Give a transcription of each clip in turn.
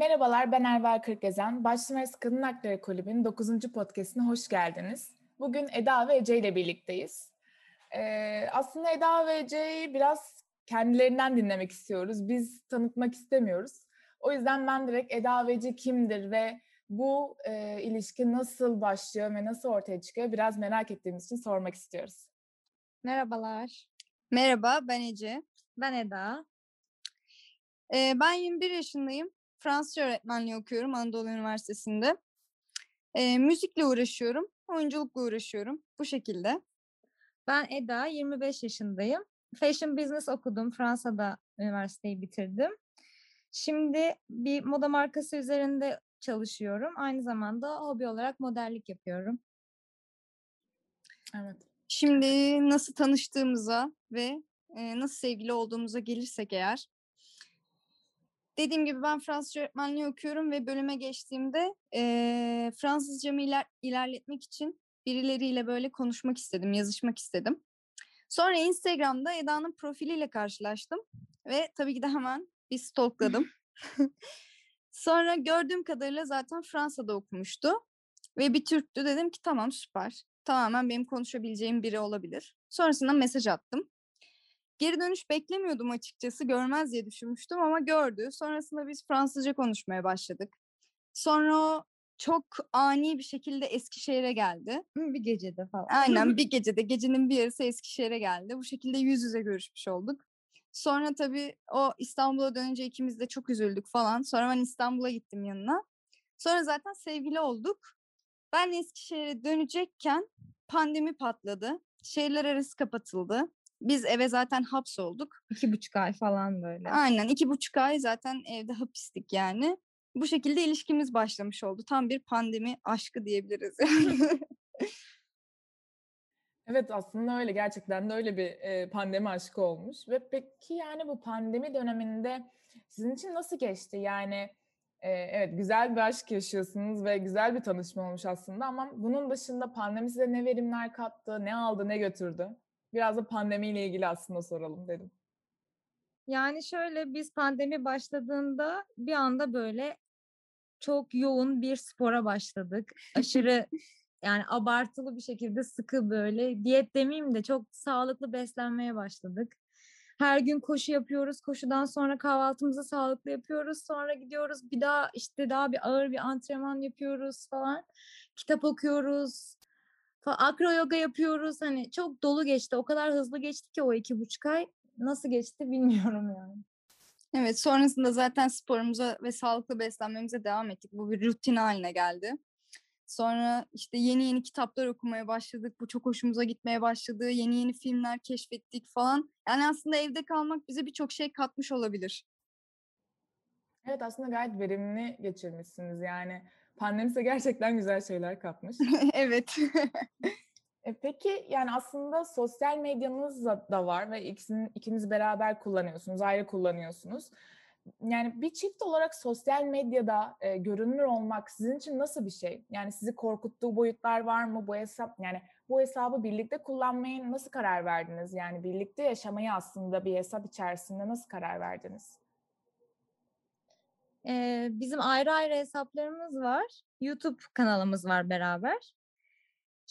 Merhabalar, ben Erval Kırkgezen. Başlımersi Kadın Hakları Kulübü'nün 9. podcastine hoş geldiniz. Bugün Eda ve Ece ile birlikteyiz. Ee, aslında Eda ve Ece'yi biraz kendilerinden dinlemek istiyoruz. Biz tanıtmak istemiyoruz. O yüzden ben direkt Eda ve Ece kimdir ve bu e, ilişki nasıl başlıyor ve nasıl ortaya çıkıyor biraz merak ettiğimiz için sormak istiyoruz. Merhabalar. Merhaba, ben Ece. Ben Eda. Ee, ben 21 yaşındayım. Fransızca öğretmenliği okuyorum Anadolu Üniversitesi'nde. Ee, müzikle uğraşıyorum, oyunculukla uğraşıyorum. Bu şekilde. Ben Eda, 25 yaşındayım. Fashion Business okudum. Fransa'da üniversiteyi bitirdim. Şimdi bir moda markası üzerinde çalışıyorum. Aynı zamanda hobi olarak modellik yapıyorum. Evet. Şimdi nasıl tanıştığımıza ve e, nasıl sevgili olduğumuza gelirsek eğer. Dediğim gibi ben Fransızca öğretmenliği okuyorum ve bölüme geçtiğimde e, Fransızcamı iler, ilerletmek için birileriyle böyle konuşmak istedim, yazışmak istedim. Sonra Instagram'da Eda'nın profiliyle karşılaştım ve tabii ki de hemen bir stalkladım. Sonra gördüğüm kadarıyla zaten Fransa'da okumuştu ve bir Türktü. Dedim ki tamam süper. Tamamen benim konuşabileceğim biri olabilir. Sonrasında mesaj attım. Geri dönüş beklemiyordum açıkçası. Görmez diye düşünmüştüm ama gördü. Sonrasında biz Fransızca konuşmaya başladık. Sonra o çok ani bir şekilde Eskişehir'e geldi. Bir gecede falan. Aynen bir gecede, gecenin bir yarısı Eskişehir'e geldi. Bu şekilde yüz yüze görüşmüş olduk. Sonra tabii o İstanbul'a dönünce ikimiz de çok üzüldük falan. Sonra ben İstanbul'a gittim yanına. Sonra zaten sevgili olduk. Ben Eskişehir'e dönecekken pandemi patladı. Şehirler arası kapatıldı. Biz eve zaten hapsolduk. İki buçuk ay falan böyle. Aynen iki buçuk ay zaten evde hapistik yani. Bu şekilde ilişkimiz başlamış oldu. Tam bir pandemi aşkı diyebiliriz. Evet aslında öyle gerçekten de öyle bir e, pandemi aşkı olmuş ve peki yani bu pandemi döneminde sizin için nasıl geçti? Yani e, evet güzel bir aşk yaşıyorsunuz ve güzel bir tanışma olmuş aslında ama bunun dışında pandemi size ne verimler kattı, ne aldı, ne götürdü? Biraz da pandemiyle ilgili aslında soralım dedim. Yani şöyle biz pandemi başladığında bir anda böyle çok yoğun bir spora başladık. Aşırı yani abartılı bir şekilde sıkı böyle diyet demeyeyim de çok sağlıklı beslenmeye başladık. Her gün koşu yapıyoruz. Koşudan sonra kahvaltımızı sağlıklı yapıyoruz. Sonra gidiyoruz bir daha işte daha bir ağır bir antrenman yapıyoruz falan. Kitap okuyoruz. Akro yoga yapıyoruz. Hani çok dolu geçti. O kadar hızlı geçti ki o iki buçuk ay. Nasıl geçti bilmiyorum yani. Evet sonrasında zaten sporumuza ve sağlıklı beslenmemize devam ettik. Bu bir rutin haline geldi. Sonra işte yeni yeni kitaplar okumaya başladık. Bu çok hoşumuza gitmeye başladı. Yeni yeni filmler keşfettik falan. Yani aslında evde kalmak bize birçok şey katmış olabilir. Evet aslında gayet verimli geçirmişsiniz yani. Pandemi size gerçekten güzel şeyler katmış. evet. E peki yani aslında sosyal medyanız da, var ve ikisini, ikiniz beraber kullanıyorsunuz, ayrı kullanıyorsunuz. Yani bir çift olarak sosyal medyada e, görünür olmak sizin için nasıl bir şey? Yani sizi korkuttuğu boyutlar var mı? Bu hesap yani bu hesabı birlikte kullanmaya nasıl karar verdiniz? Yani birlikte yaşamayı aslında bir hesap içerisinde nasıl karar verdiniz? Ee, bizim ayrı ayrı hesaplarımız var. YouTube kanalımız var beraber.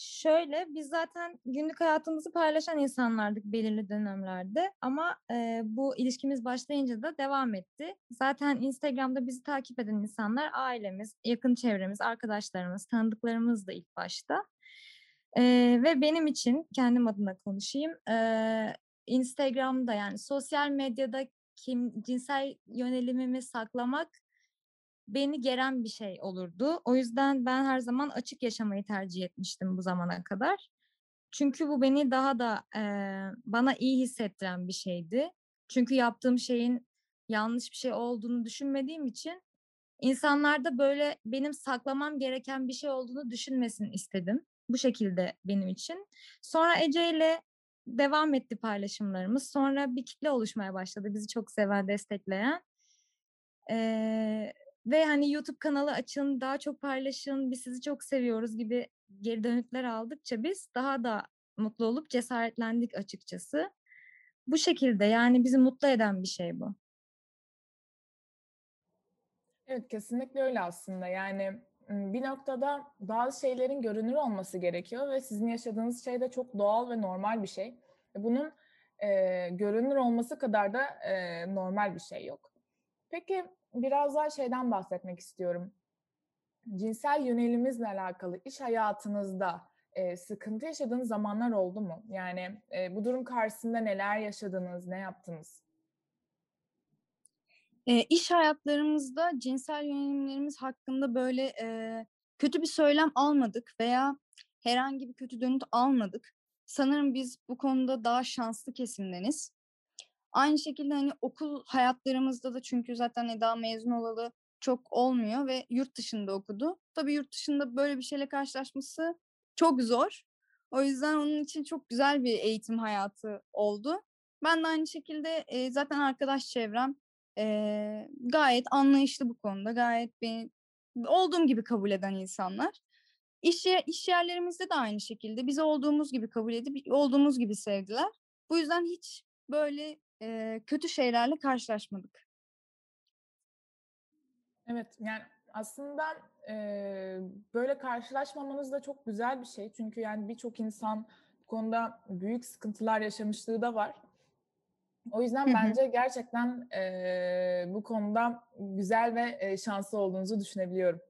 Şöyle biz zaten günlük hayatımızı paylaşan insanlardık belirli dönemlerde ama e, bu ilişkimiz başlayınca da devam etti. Zaten Instagram'da bizi takip eden insanlar ailemiz, yakın çevremiz, arkadaşlarımız, tanıdıklarımız da ilk başta. E, ve benim için kendim adına konuşayım. E, Instagram'da yani sosyal medyada kim cinsel yönelimimi saklamak beni geren bir şey olurdu. O yüzden ben her zaman açık yaşamayı tercih etmiştim bu zamana kadar. Çünkü bu beni daha da e, bana iyi hissettiren bir şeydi. Çünkü yaptığım şeyin yanlış bir şey olduğunu düşünmediğim için insanlar da böyle benim saklamam gereken bir şey olduğunu düşünmesin istedim. Bu şekilde benim için. Sonra Ece ile devam etti paylaşımlarımız. Sonra bir kitle oluşmaya başladı bizi çok seven, destekleyen. Ee, ve hani YouTube kanalı açın, daha çok paylaşın, biz sizi çok seviyoruz gibi geri dönütler aldıkça biz daha da mutlu olup cesaretlendik açıkçası. Bu şekilde yani bizi mutlu eden bir şey bu. Evet kesinlikle öyle aslında. Yani bir noktada bazı şeylerin görünür olması gerekiyor ve sizin yaşadığınız şey de çok doğal ve normal bir şey. Bunun e, görünür olması kadar da e, normal bir şey yok. Peki biraz daha şeyden bahsetmek istiyorum. Cinsel yönelimizle alakalı iş hayatınızda e, sıkıntı yaşadığınız zamanlar oldu mu? Yani e, bu durum karşısında neler yaşadınız, ne yaptınız? E, iş hayatlarımızda cinsel yönelimlerimiz hakkında böyle e, kötü bir söylem almadık veya herhangi bir kötü dönüt almadık. Sanırım biz bu konuda daha şanslı kesimdeniz. Aynı şekilde hani okul hayatlarımızda da çünkü zaten Eda mezun olalı çok olmuyor ve yurt dışında okudu. Tabii yurt dışında böyle bir şeyle karşılaşması çok zor. O yüzden onun için çok güzel bir eğitim hayatı oldu. Ben de aynı şekilde e, zaten arkadaş çevrem e, gayet anlayışlı bu konuda. Gayet beni olduğum gibi kabul eden insanlar. İş, iş yerlerimizde de aynı şekilde bizi olduğumuz gibi kabul edip olduğumuz gibi sevdiler. Bu yüzden hiç böyle e, kötü şeylerle karşılaşmadık. Evet yani aslında e, böyle karşılaşmamanız da çok güzel bir şey. Çünkü yani birçok insan bu konuda büyük sıkıntılar yaşamışlığı da var. O yüzden Hı-hı. bence gerçekten e, bu konuda güzel ve e, şanslı olduğunuzu düşünebiliyorum.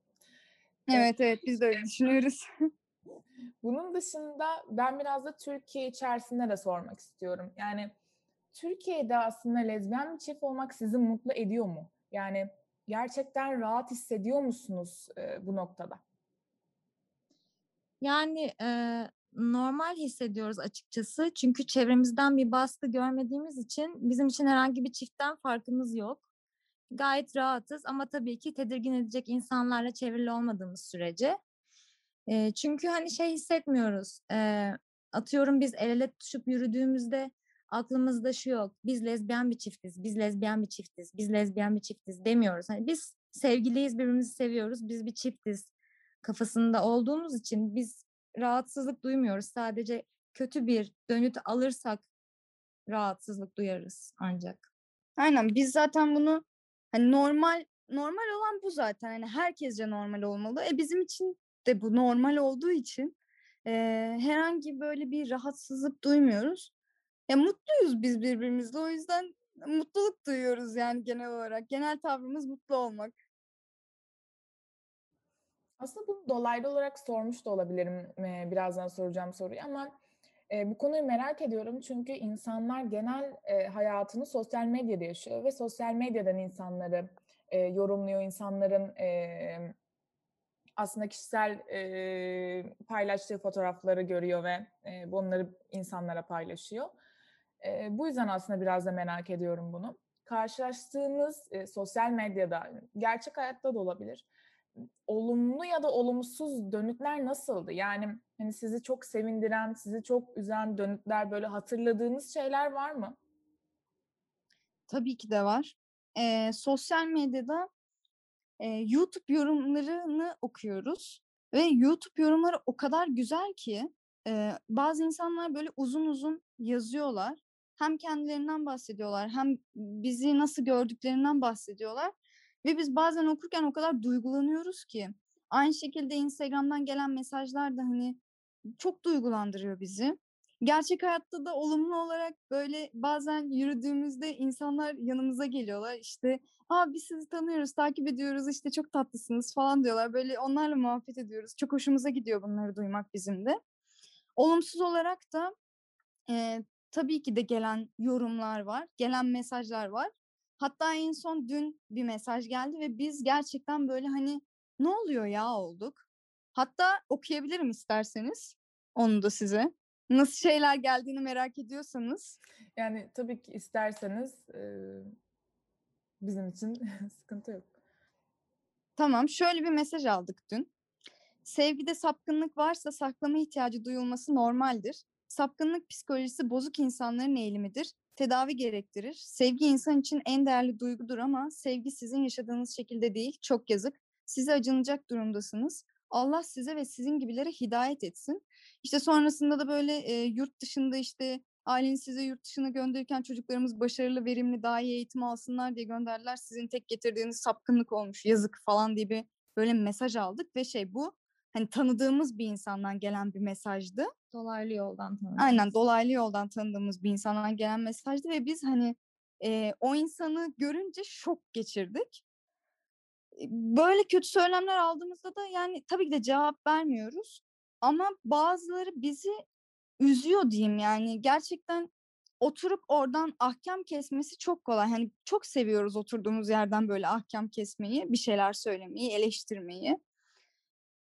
Evet evet biz de öyle düşünüyoruz. Bunun dışında ben biraz da Türkiye içerisinde de sormak istiyorum. Yani Türkiye'de aslında lezbiyen bir çift olmak sizi mutlu ediyor mu? Yani gerçekten rahat hissediyor musunuz e, bu noktada? Yani e, normal hissediyoruz açıkçası. Çünkü çevremizden bir baskı görmediğimiz için bizim için herhangi bir çiftten farkımız yok. Gayet rahatız ama tabii ki tedirgin edecek insanlarla çevrili olmadığımız sürece. E, çünkü hani şey hissetmiyoruz. E, atıyorum biz el ele tutuşup yürüdüğümüzde aklımızda şu yok. Biz lezbiyen bir çiftiz, biz lezbiyen bir çiftiz, biz lezbiyen bir çiftiz demiyoruz. Hani biz sevgiliyiz, birbirimizi seviyoruz, biz bir çiftiz kafasında olduğumuz için biz rahatsızlık duymuyoruz. Sadece kötü bir dönüt alırsak rahatsızlık duyarız ancak. Aynen biz zaten bunu hani normal normal olan bu zaten. Hani herkesce normal olmalı. E bizim için de bu normal olduğu için e, herhangi böyle bir rahatsızlık duymuyoruz. Ya mutluyuz biz birbirimizle o yüzden mutluluk duyuyoruz yani genel olarak. Genel tavrımız mutlu olmak. Aslında bunu dolaylı olarak sormuş da olabilirim birazdan soracağım soruyu ama e, bu konuyu merak ediyorum çünkü insanlar genel e, hayatını sosyal medyada yaşıyor ve sosyal medyadan insanları e, yorumluyor, insanların e, aslında kişisel e, paylaştığı fotoğrafları görüyor ve e, bunları insanlara paylaşıyor. E, bu yüzden aslında biraz da merak ediyorum bunu. Karşılaştığınız e, sosyal medyada, gerçek hayatta da olabilir. Olumlu ya da olumsuz dönütler nasıldı? Yani hani sizi çok sevindiren, sizi çok üzen dönütler böyle hatırladığınız şeyler var mı? Tabii ki de var. E, sosyal medyada e, YouTube yorumlarını okuyoruz ve YouTube yorumları o kadar güzel ki e, bazı insanlar böyle uzun uzun yazıyorlar hem kendilerinden bahsediyorlar hem bizi nasıl gördüklerinden bahsediyorlar. Ve biz bazen okurken o kadar duygulanıyoruz ki. Aynı şekilde Instagram'dan gelen mesajlar da hani çok duygulandırıyor bizi. Gerçek hayatta da olumlu olarak böyle bazen yürüdüğümüzde insanlar yanımıza geliyorlar. İşte Aa, biz sizi tanıyoruz, takip ediyoruz, işte çok tatlısınız falan diyorlar. Böyle onlarla muhabbet ediyoruz. Çok hoşumuza gidiyor bunları duymak bizim de. Olumsuz olarak da e, tabii ki de gelen yorumlar var, gelen mesajlar var. Hatta en son dün bir mesaj geldi ve biz gerçekten böyle hani ne oluyor ya olduk. Hatta okuyabilirim isterseniz onu da size. Nasıl şeyler geldiğini merak ediyorsanız. Yani tabii ki isterseniz bizim için sıkıntı yok. Tamam şöyle bir mesaj aldık dün. Sevgide sapkınlık varsa saklama ihtiyacı duyulması normaldir. Sapkınlık psikolojisi bozuk insanların eğilimidir. Tedavi gerektirir. Sevgi insan için en değerli duygudur ama sevgi sizin yaşadığınız şekilde değil. Çok yazık. Size acınacak durumdasınız. Allah size ve sizin gibilere hidayet etsin. İşte sonrasında da böyle e, yurt dışında işte Aileniz size yurt dışına gönderirken çocuklarımız başarılı, verimli, daha iyi eğitim alsınlar diye gönderdiler. Sizin tek getirdiğiniz sapkınlık olmuş, yazık falan diye bir böyle mesaj aldık ve şey bu hani tanıdığımız bir insandan gelen bir mesajdı. Dolaylı yoldan tanıdığımız. Aynen dolaylı yoldan tanıdığımız bir insandan gelen mesajdı ve biz hani e, o insanı görünce şok geçirdik. Böyle kötü söylemler aldığımızda da yani tabii ki de cevap vermiyoruz. Ama bazıları bizi üzüyor diyeyim yani gerçekten oturup oradan ahkam kesmesi çok kolay. Hani çok seviyoruz oturduğumuz yerden böyle ahkam kesmeyi, bir şeyler söylemeyi, eleştirmeyi.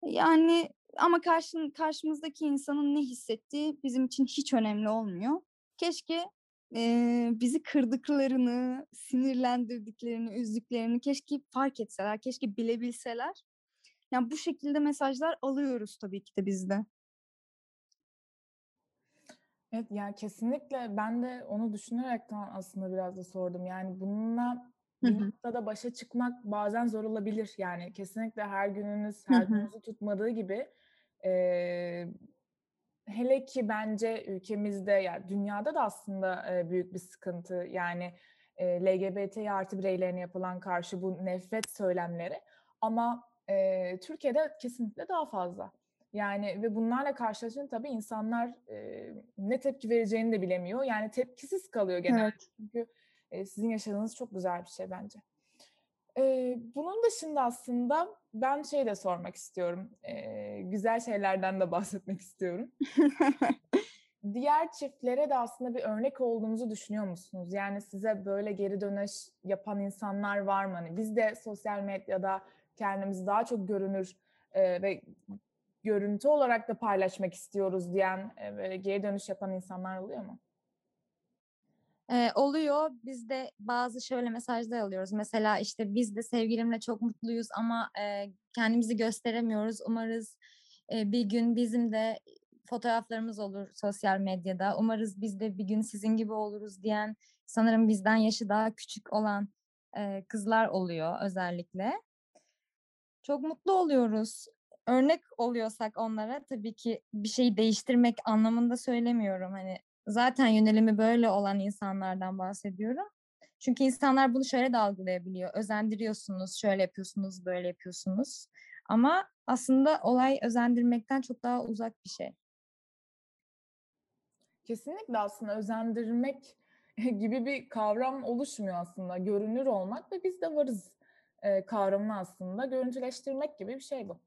Yani ama karşı, karşımızdaki insanın ne hissettiği bizim için hiç önemli olmuyor. Keşke e, bizi kırdıklarını, sinirlendirdiklerini, üzdüklerini keşke fark etseler, keşke bilebilseler. Yani bu şekilde mesajlar alıyoruz tabii ki de biz de. Evet yani kesinlikle ben de onu düşünerekten aslında biraz da sordum. Yani bununla bir noktada başa çıkmak bazen zor olabilir. Yani kesinlikle her gününüz her gününüzü tutmadığı gibi e, hele ki bence ülkemizde yani dünyada da aslında e, büyük bir sıkıntı. Yani e, LGBT artı bireylerine yapılan karşı bu nefret söylemleri ama e, Türkiye'de kesinlikle daha fazla. Yani ve bunlarla karşılaşınca tabii insanlar e, ne tepki vereceğini de bilemiyor. Yani tepkisiz kalıyor genelde. Evet. Çünkü e, sizin yaşadığınız çok güzel bir şey bence. E, bunun dışında aslında ben şey de sormak istiyorum. E, güzel şeylerden de bahsetmek istiyorum. Diğer çiftlere de aslında bir örnek olduğunuzu düşünüyor musunuz? Yani size böyle geri dönüş yapan insanlar var mı? Hani biz de sosyal medyada kendimizi daha çok görünür e, ve görüntü olarak da paylaşmak istiyoruz diyen e, geri dönüş yapan insanlar oluyor mu? Ee, oluyor. Biz de bazı şöyle mesajlar alıyoruz. Mesela işte biz de sevgilimle çok mutluyuz ama e, kendimizi gösteremiyoruz. Umarız e, bir gün bizim de fotoğraflarımız olur sosyal medyada. Umarız biz de bir gün sizin gibi oluruz diyen sanırım bizden yaşı daha küçük olan e, kızlar oluyor özellikle. Çok mutlu oluyoruz örnek oluyorsak onlara tabii ki bir şeyi değiştirmek anlamında söylemiyorum. Hani zaten yönelimi böyle olan insanlardan bahsediyorum. Çünkü insanlar bunu şöyle de algılayabiliyor. Özendiriyorsunuz, şöyle yapıyorsunuz, böyle yapıyorsunuz. Ama aslında olay özendirmekten çok daha uzak bir şey. Kesinlikle aslında özendirmek gibi bir kavram oluşmuyor aslında. Görünür olmak ve biz de varız e, kavramını aslında görüntüleştirmek gibi bir şey bu.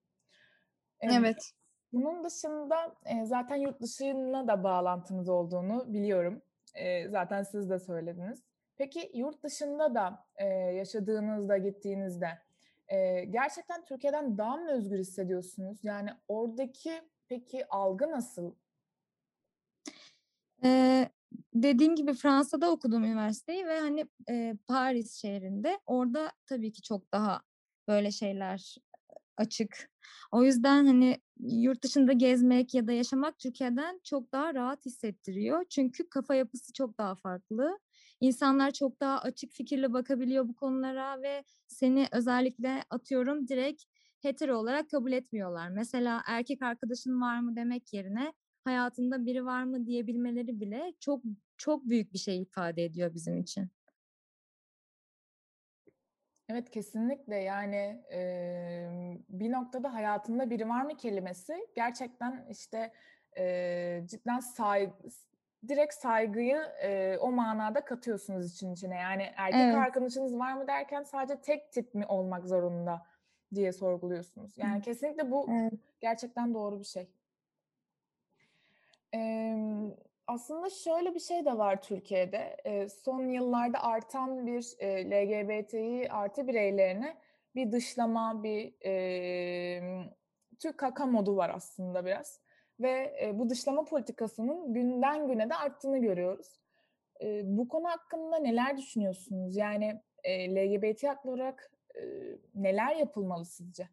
Evet. Bunun dışında e, zaten yurt dışına da bağlantınız olduğunu biliyorum. E, zaten siz de söylediniz. Peki yurt dışında da e, yaşadığınızda, gittiğinizde e, gerçekten Türkiye'den daha mı özgür hissediyorsunuz? Yani oradaki peki algı nasıl? Ee, dediğim gibi Fransa'da okudum üniversiteyi ve hani e, Paris şehrinde orada tabii ki çok daha böyle şeyler açık. O yüzden hani yurt dışında gezmek ya da yaşamak Türkiye'den çok daha rahat hissettiriyor. Çünkü kafa yapısı çok daha farklı. İnsanlar çok daha açık fikirle bakabiliyor bu konulara ve seni özellikle atıyorum direkt hetero olarak kabul etmiyorlar. Mesela erkek arkadaşın var mı demek yerine hayatında biri var mı diyebilmeleri bile çok çok büyük bir şey ifade ediyor bizim için. Evet kesinlikle yani e, bir noktada hayatında biri var mı kelimesi gerçekten işte e, cidden saygı, direkt saygıyı e, o manada katıyorsunuz için içine. Yani erkek evet. arkadaşınız var mı derken sadece tek tip mi olmak zorunda diye sorguluyorsunuz. Yani Hı. kesinlikle bu evet. gerçekten doğru bir şey. Evet aslında şöyle bir şey de var Türkiye'de. Son yıllarda artan bir LGBTİ artı bireylerine bir dışlama, bir e, Türk kaka modu var aslında biraz. Ve e, bu dışlama politikasının günden güne de arttığını görüyoruz. E, bu konu hakkında neler düşünüyorsunuz? Yani e, LGBT haklı olarak e, neler yapılmalı sizce?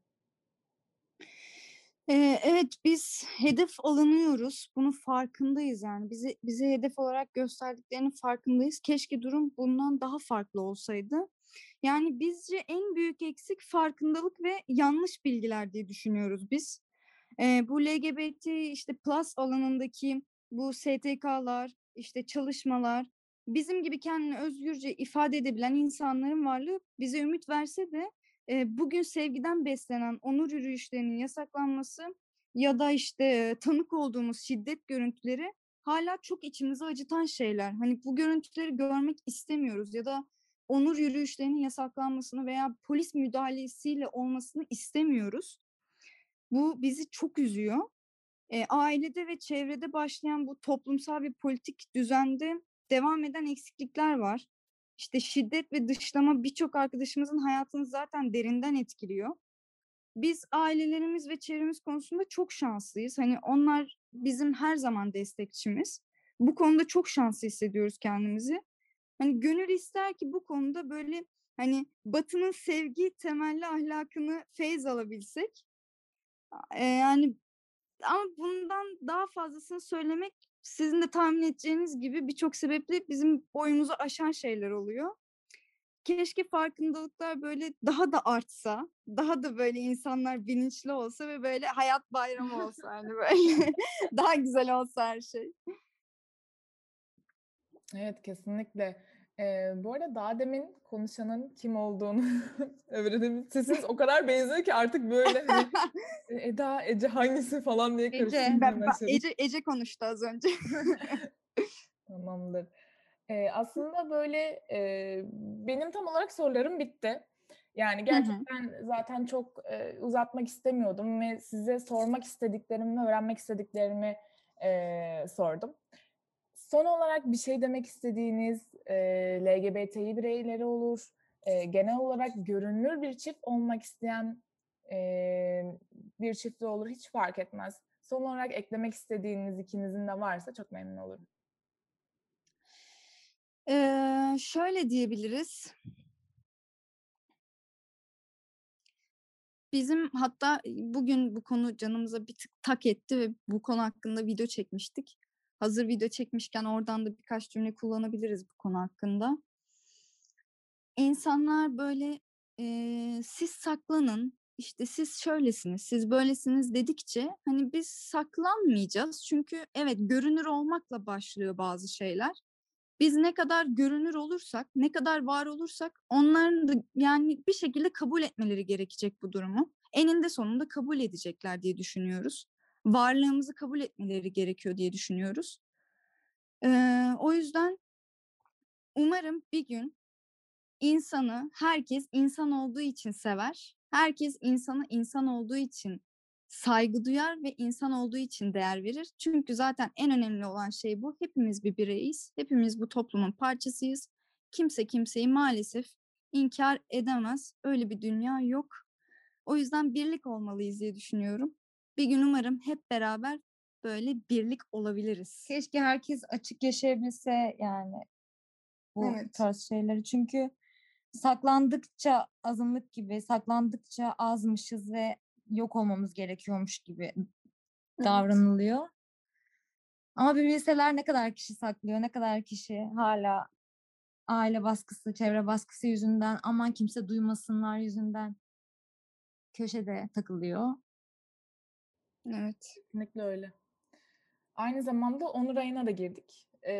Evet biz hedef alınıyoruz. Bunun farkındayız yani. Bizi bize hedef olarak gösterdiklerinin farkındayız. Keşke durum bundan daha farklı olsaydı. Yani bizce en büyük eksik farkındalık ve yanlış bilgiler diye düşünüyoruz biz. Ee, bu LGBT işte plus alanındaki bu STK'lar, işte çalışmalar, bizim gibi kendini özgürce ifade edebilen insanların varlığı bize ümit verse de bugün sevgiden beslenen onur yürüyüşlerinin yasaklanması ya da işte tanık olduğumuz şiddet görüntüleri hala çok içimizi acıtan şeyler. Hani bu görüntüleri görmek istemiyoruz ya da onur yürüyüşlerinin yasaklanmasını veya polis müdahalesiyle olmasını istemiyoruz. Bu bizi çok üzüyor. E, ailede ve çevrede başlayan bu toplumsal ve politik düzende devam eden eksiklikler var. İşte şiddet ve dışlama birçok arkadaşımızın hayatını zaten derinden etkiliyor. Biz ailelerimiz ve çevremiz konusunda çok şanslıyız. Hani onlar bizim her zaman destekçimiz. Bu konuda çok şanslı hissediyoruz kendimizi. Hani gönül ister ki bu konuda böyle hani Batı'nın sevgi temelli ahlakını feyz alabilsek. Ee, yani ama bundan daha fazlasını söylemek sizin de tahmin edeceğiniz gibi birçok sebeple bizim boyumuzu aşan şeyler oluyor. Keşke farkındalıklar böyle daha da artsa, daha da böyle insanlar bilinçli olsa ve böyle hayat bayramı olsa hani böyle daha güzel olsa her şey. Evet kesinlikle. Ee, bu arada daha demin konuşanın kim olduğunu öğrenebildim. Sesiniz o kadar benziyor ki artık böyle hani, Eda, Ece hangisi falan diye Ece, ben, ben, Ece, Ece konuştu az önce. Tamamdır. Ee, aslında böyle e, benim tam olarak sorularım bitti. Yani gerçekten hı hı. zaten çok e, uzatmak istemiyordum ve size sormak istediklerimi, öğrenmek istediklerimi e, sordum. Son olarak bir şey demek istediğiniz e, LGBTİ bireyleri olur, e, genel olarak görünür bir çift olmak isteyen e, bir çiftli olur hiç fark etmez. Son olarak eklemek istediğiniz ikinizin de varsa çok memnun olurum. Ee, şöyle diyebiliriz. Bizim hatta bugün bu konu canımıza bir tık tak etti ve bu konu hakkında video çekmiştik hazır video çekmişken oradan da birkaç cümle kullanabiliriz bu konu hakkında. İnsanlar böyle e, siz saklanın, işte siz şöylesiniz, siz böylesiniz dedikçe hani biz saklanmayacağız. Çünkü evet görünür olmakla başlıyor bazı şeyler. Biz ne kadar görünür olursak, ne kadar var olursak onların da yani bir şekilde kabul etmeleri gerekecek bu durumu. Eninde sonunda kabul edecekler diye düşünüyoruz varlığımızı kabul etmeleri gerekiyor diye düşünüyoruz. Ee, o yüzden umarım bir gün insanı herkes insan olduğu için sever. Herkes insanı insan olduğu için saygı duyar ve insan olduğu için değer verir. Çünkü zaten en önemli olan şey bu. Hepimiz bir bireyiz. Hepimiz bu toplumun parçasıyız. Kimse kimseyi maalesef inkar edemez. Öyle bir dünya yok. O yüzden birlik olmalıyız diye düşünüyorum. Bir gün umarım hep beraber böyle birlik olabiliriz. Keşke herkes açık yaşayabilse yani bu evet. tarz şeyleri. Çünkü saklandıkça azınlık gibi, saklandıkça azmışız ve yok olmamız gerekiyormuş gibi evet. davranılıyor. Ama bir bilseler ne kadar kişi saklıyor, ne kadar kişi hala aile baskısı, çevre baskısı yüzünden aman kimse duymasınlar yüzünden köşede takılıyor. Evet. Kesinlikle öyle. Aynı zamanda Onur ayına da girdik. Ee,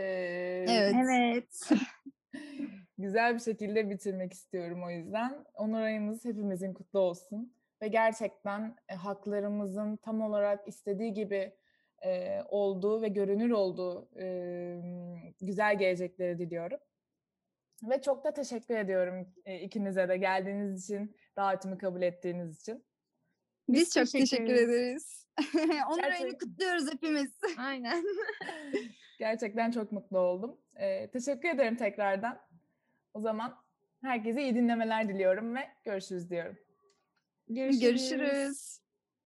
evet. Evet. güzel bir şekilde bitirmek istiyorum o yüzden. Onur ayımız hepimizin kutlu olsun. Ve gerçekten e, haklarımızın tam olarak istediği gibi e, olduğu ve görünür olduğu e, güzel gelecekleri diliyorum. Ve çok da teşekkür ediyorum e, ikinize de geldiğiniz için, davetimi kabul ettiğiniz için. Biz, Biz çok teşekkür, teşekkür ederiz. Onur Gerçekten... ayını kutluyoruz hepimiz. Aynen. Gerçekten çok mutlu oldum. Ee, teşekkür ederim tekrardan. O zaman herkese iyi dinlemeler diliyorum ve görüşürüz diyorum. Görüşürüz. görüşürüz.